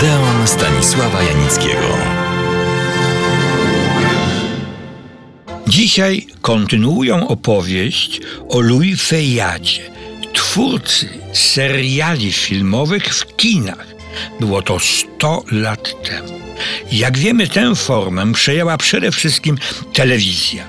Odeon Stanisława Janickiego. Dzisiaj kontynuują opowieść o Louis Fejadzie, twórcy seriali filmowych w kinach. Było to 100 lat temu. Jak wiemy, tę formę przejęła przede wszystkim telewizja.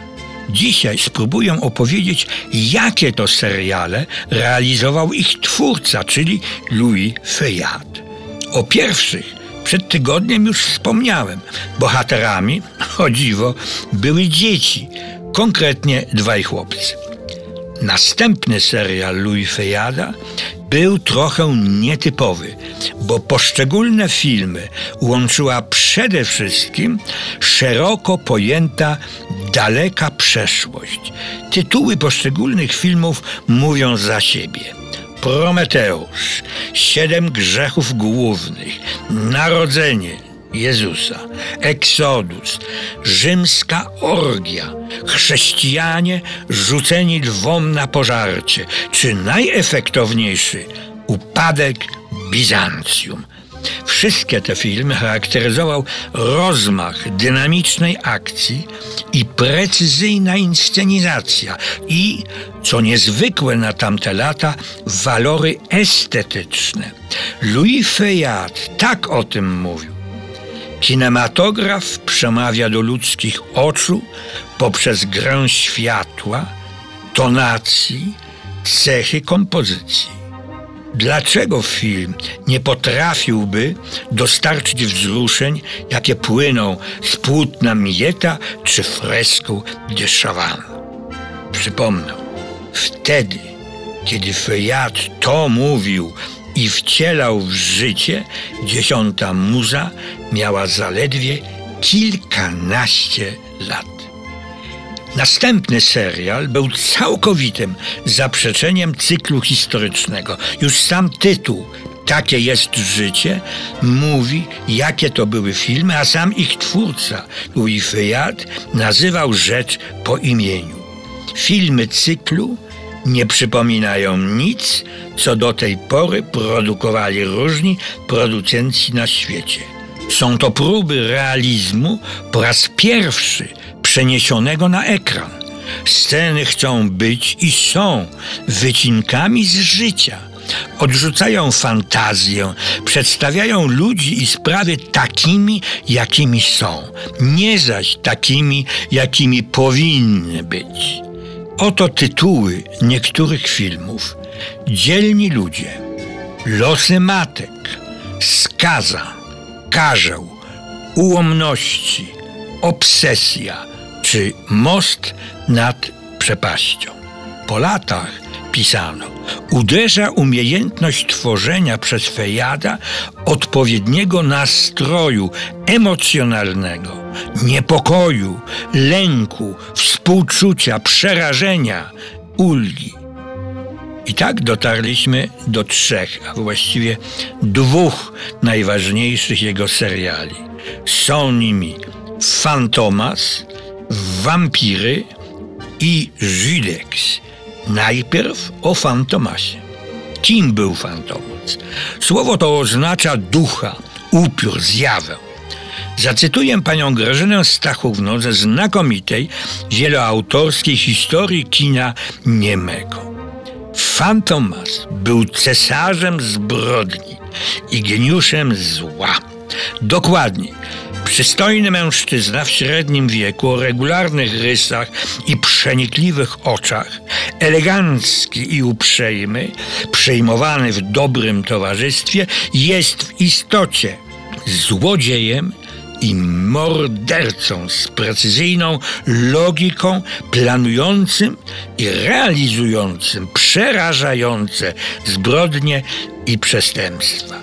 Dzisiaj spróbuję opowiedzieć, jakie to seriale realizował ich twórca, czyli Louis Feuillade. O pierwszych przed tygodniem już wspomniałem. Bohaterami, o dziwo, były dzieci, konkretnie dwaj chłopcy. Następny serial Louis Feuillada był trochę nietypowy, bo poszczególne filmy łączyła przede wszystkim szeroko pojęta daleka przeszłość. Tytuły poszczególnych filmów mówią za siebie. Prometeusz, siedem grzechów głównych, narodzenie Jezusa, Eksodus, rzymska orgia, chrześcijanie rzuceni lwom na pożarcie, czy najefektowniejszy upadek Bizancjum. Wszystkie te filmy charakteryzował rozmach dynamicznej akcji i precyzyjna inscenizacja i, co niezwykłe na tamte lata, walory estetyczne. Louis Feuillade tak o tym mówił. Kinematograf przemawia do ludzkich oczu poprzez grę światła, tonacji, cechy kompozycji. Dlaczego film nie potrafiłby dostarczyć wzruszeń, jakie płyną z płótna Mieta czy fresku de Chavannes? Przypomnę, wtedy, kiedy Feuillade to mówił i wcielał w życie, dziesiąta muza miała zaledwie kilkanaście lat. Następny serial był całkowitym zaprzeczeniem cyklu historycznego. Już sam tytuł takie jest życie, mówi, jakie to były filmy, a sam ich twórca, Louis Feuillade, nazywał rzecz po imieniu. Filmy cyklu nie przypominają nic, co do tej pory produkowali różni producenci na świecie. Są to próby realizmu po raz pierwszy przeniesionego na ekran. Sceny chcą być i są wycinkami z życia. Odrzucają fantazję, przedstawiają ludzi i sprawy takimi, jakimi są, nie zaś takimi, jakimi powinny być. Oto tytuły niektórych filmów. Dzielni ludzie, losy matek, skaza, karzeł, ułomności, obsesja czy most nad przepaścią. Po latach pisano, uderza umiejętność tworzenia przez Fejada odpowiedniego nastroju emocjonalnego, niepokoju, lęku, współczucia, przerażenia, ulgi. I tak dotarliśmy do trzech, a właściwie dwóch najważniejszych jego seriali. Są nimi Fantomas, Wampiry i Judex. Najpierw o Fantomasie. Kim był Fantomas? Słowo to oznacza ducha, upiór, zjawę. Zacytuję panią Grażynę Stachówno ze znakomitej, wieloautorskiej historii kina niemego. Fantomas był cesarzem zbrodni i geniuszem zła. Dokładnie, Przystojny mężczyzna w średnim wieku, o regularnych rysach i przenikliwych oczach, elegancki i uprzejmy, przejmowany w dobrym towarzystwie, jest w istocie złodziejem i mordercą z precyzyjną logiką, planującym i realizującym przerażające zbrodnie i przestępstwa.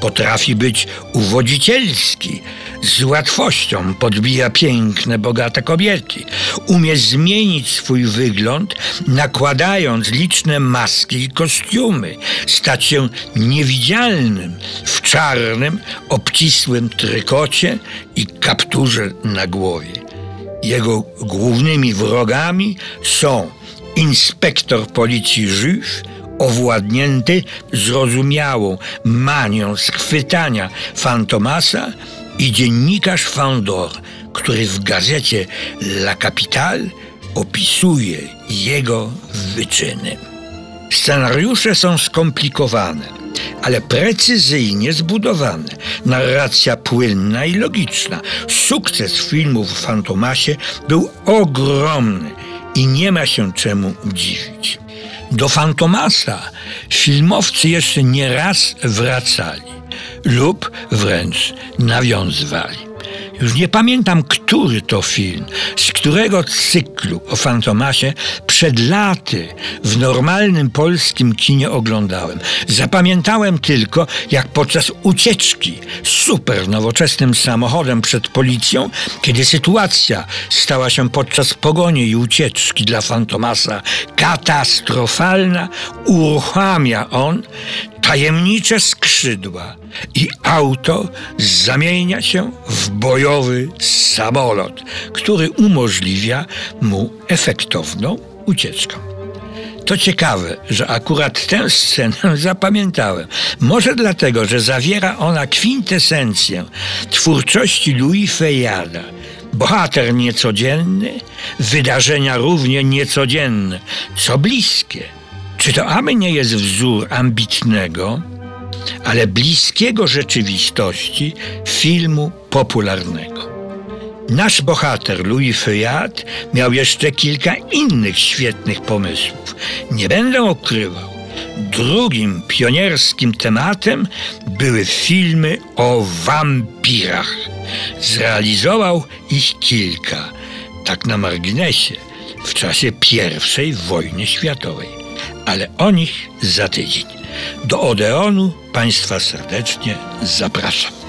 Potrafi być uwodzicielski, z łatwością podbija piękne, bogate kobiety. Umie zmienić swój wygląd, nakładając liczne maski i kostiumy, stać się niewidzialnym w czarnym, obcisłym trykocie i kapturze na głowie. Jego głównymi wrogami są inspektor policji Żyd owładnięty zrozumiałą manią schwytania Fantomasa i dziennikarz Fandor, który w gazecie La Capitale opisuje jego wyczyny. Scenariusze są skomplikowane, ale precyzyjnie zbudowane. Narracja płynna i logiczna. Sukces filmu w Fantomasie był ogromny i nie ma się czemu dziwić. Do Fantomasa filmowcy jeszcze nie raz wracali lub wręcz nawiązywali. Już nie pamiętam, który to film, z którego cyklu o Fantomasie przed laty w normalnym polskim kinie oglądałem. Zapamiętałem tylko, jak podczas ucieczki super nowoczesnym samochodem przed policją, kiedy sytuacja stała się podczas pogoni i ucieczki dla Fantomasa katastrofalna, uruchamia on tajemnicze skrzydła i auto zamienia się w bojowy samolot, który umożliwia mu efektowną ucieczkę. To ciekawe, że akurat tę scenę zapamiętałem. Może dlatego, że zawiera ona kwintesencję twórczości Louis Feyada. Bohater niecodzienny, wydarzenia równie niecodzienne, co bliskie. Czy to aby nie jest wzór ambitnego, ale bliskiego rzeczywistości filmu popularnego? Nasz bohater Louis Feuillade miał jeszcze kilka innych świetnych pomysłów. Nie będę ukrywał. Drugim pionierskim tematem były filmy o wampirach. Zrealizował ich kilka, tak na marginesie, w czasie I wojny światowej. Ale o nich za tydzień. Do Odeonu Państwa serdecznie zapraszam.